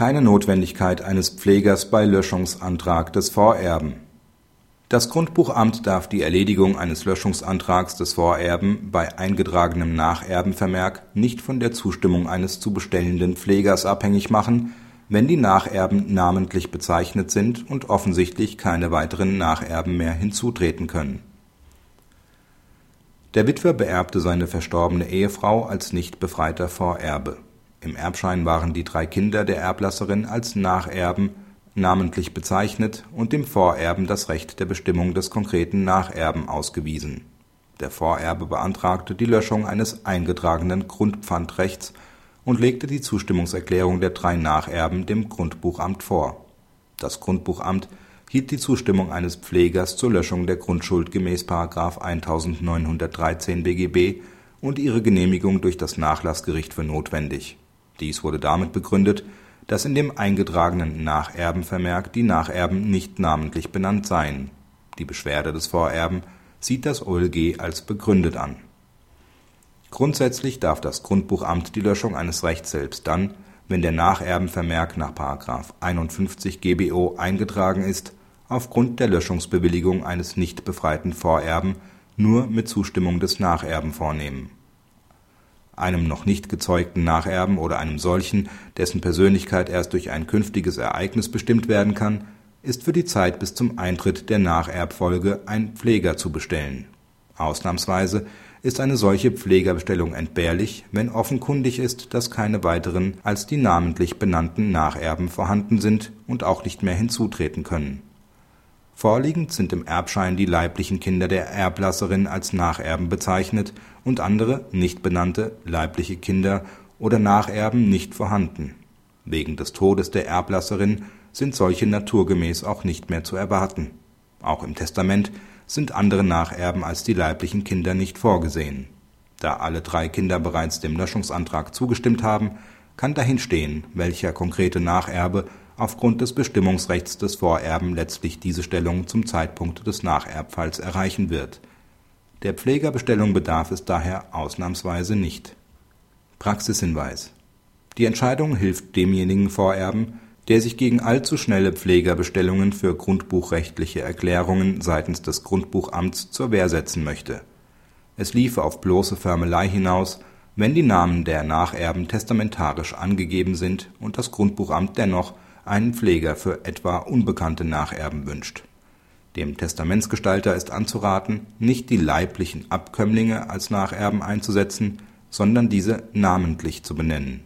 Keine Notwendigkeit eines Pflegers bei Löschungsantrag des Vorerben. Das Grundbuchamt darf die Erledigung eines Löschungsantrags des Vorerben bei eingetragenem Nacherbenvermerk nicht von der Zustimmung eines zu bestellenden Pflegers abhängig machen, wenn die Nacherben namentlich bezeichnet sind und offensichtlich keine weiteren Nacherben mehr hinzutreten können. Der Witwer beerbte seine verstorbene Ehefrau als nicht befreiter Vorerbe im Erbschein waren die drei Kinder der Erblasserin als Nacherben namentlich bezeichnet und dem Vorerben das Recht der Bestimmung des konkreten Nacherben ausgewiesen. Der Vorerbe beantragte die Löschung eines eingetragenen Grundpfandrechts und legte die Zustimmungserklärung der drei Nacherben dem Grundbuchamt vor. Das Grundbuchamt hielt die Zustimmung eines Pflegers zur Löschung der Grundschuld gemäß § 1913 BGB und ihre Genehmigung durch das Nachlassgericht für notwendig dies wurde damit begründet, dass in dem eingetragenen Nacherbenvermerk die Nacherben nicht namentlich benannt seien. Die Beschwerde des Vorerben sieht das OLG als begründet an. Grundsätzlich darf das Grundbuchamt die Löschung eines Rechts selbst dann, wenn der Nacherbenvermerk nach § 51 GBO eingetragen ist, aufgrund der Löschungsbewilligung eines nicht befreiten Vorerben nur mit Zustimmung des Nacherben vornehmen einem noch nicht gezeugten Nacherben oder einem solchen, dessen Persönlichkeit erst durch ein künftiges Ereignis bestimmt werden kann, ist für die Zeit bis zum Eintritt der Nacherbfolge ein Pfleger zu bestellen. Ausnahmsweise ist eine solche Pflegerbestellung entbehrlich, wenn offenkundig ist, dass keine weiteren als die namentlich benannten Nacherben vorhanden sind und auch nicht mehr hinzutreten können Vorliegend sind im Erbschein die leiblichen Kinder der Erblasserin als Nacherben bezeichnet und andere, nicht benannte, leibliche Kinder oder Nacherben nicht vorhanden. Wegen des Todes der Erblasserin sind solche naturgemäß auch nicht mehr zu erwarten. Auch im Testament sind andere Nacherben als die leiblichen Kinder nicht vorgesehen. Da alle drei Kinder bereits dem Löschungsantrag zugestimmt haben, kann dahinstehen, welcher konkrete Nacherbe aufgrund des Bestimmungsrechts des Vorerben letztlich diese Stellung zum Zeitpunkt des Nacherbfalls erreichen wird. Der Pflegerbestellung bedarf es daher ausnahmsweise nicht. Praxishinweis Die Entscheidung hilft demjenigen Vorerben, der sich gegen allzu schnelle Pflegerbestellungen für grundbuchrechtliche Erklärungen seitens des Grundbuchamts zur Wehr setzen möchte. Es liefe auf bloße Förmelei hinaus, wenn die Namen der Nacherben testamentarisch angegeben sind und das Grundbuchamt dennoch einen Pfleger für etwa unbekannte Nacherben wünscht. Dem Testamentsgestalter ist anzuraten, nicht die leiblichen Abkömmlinge als Nacherben einzusetzen, sondern diese namentlich zu benennen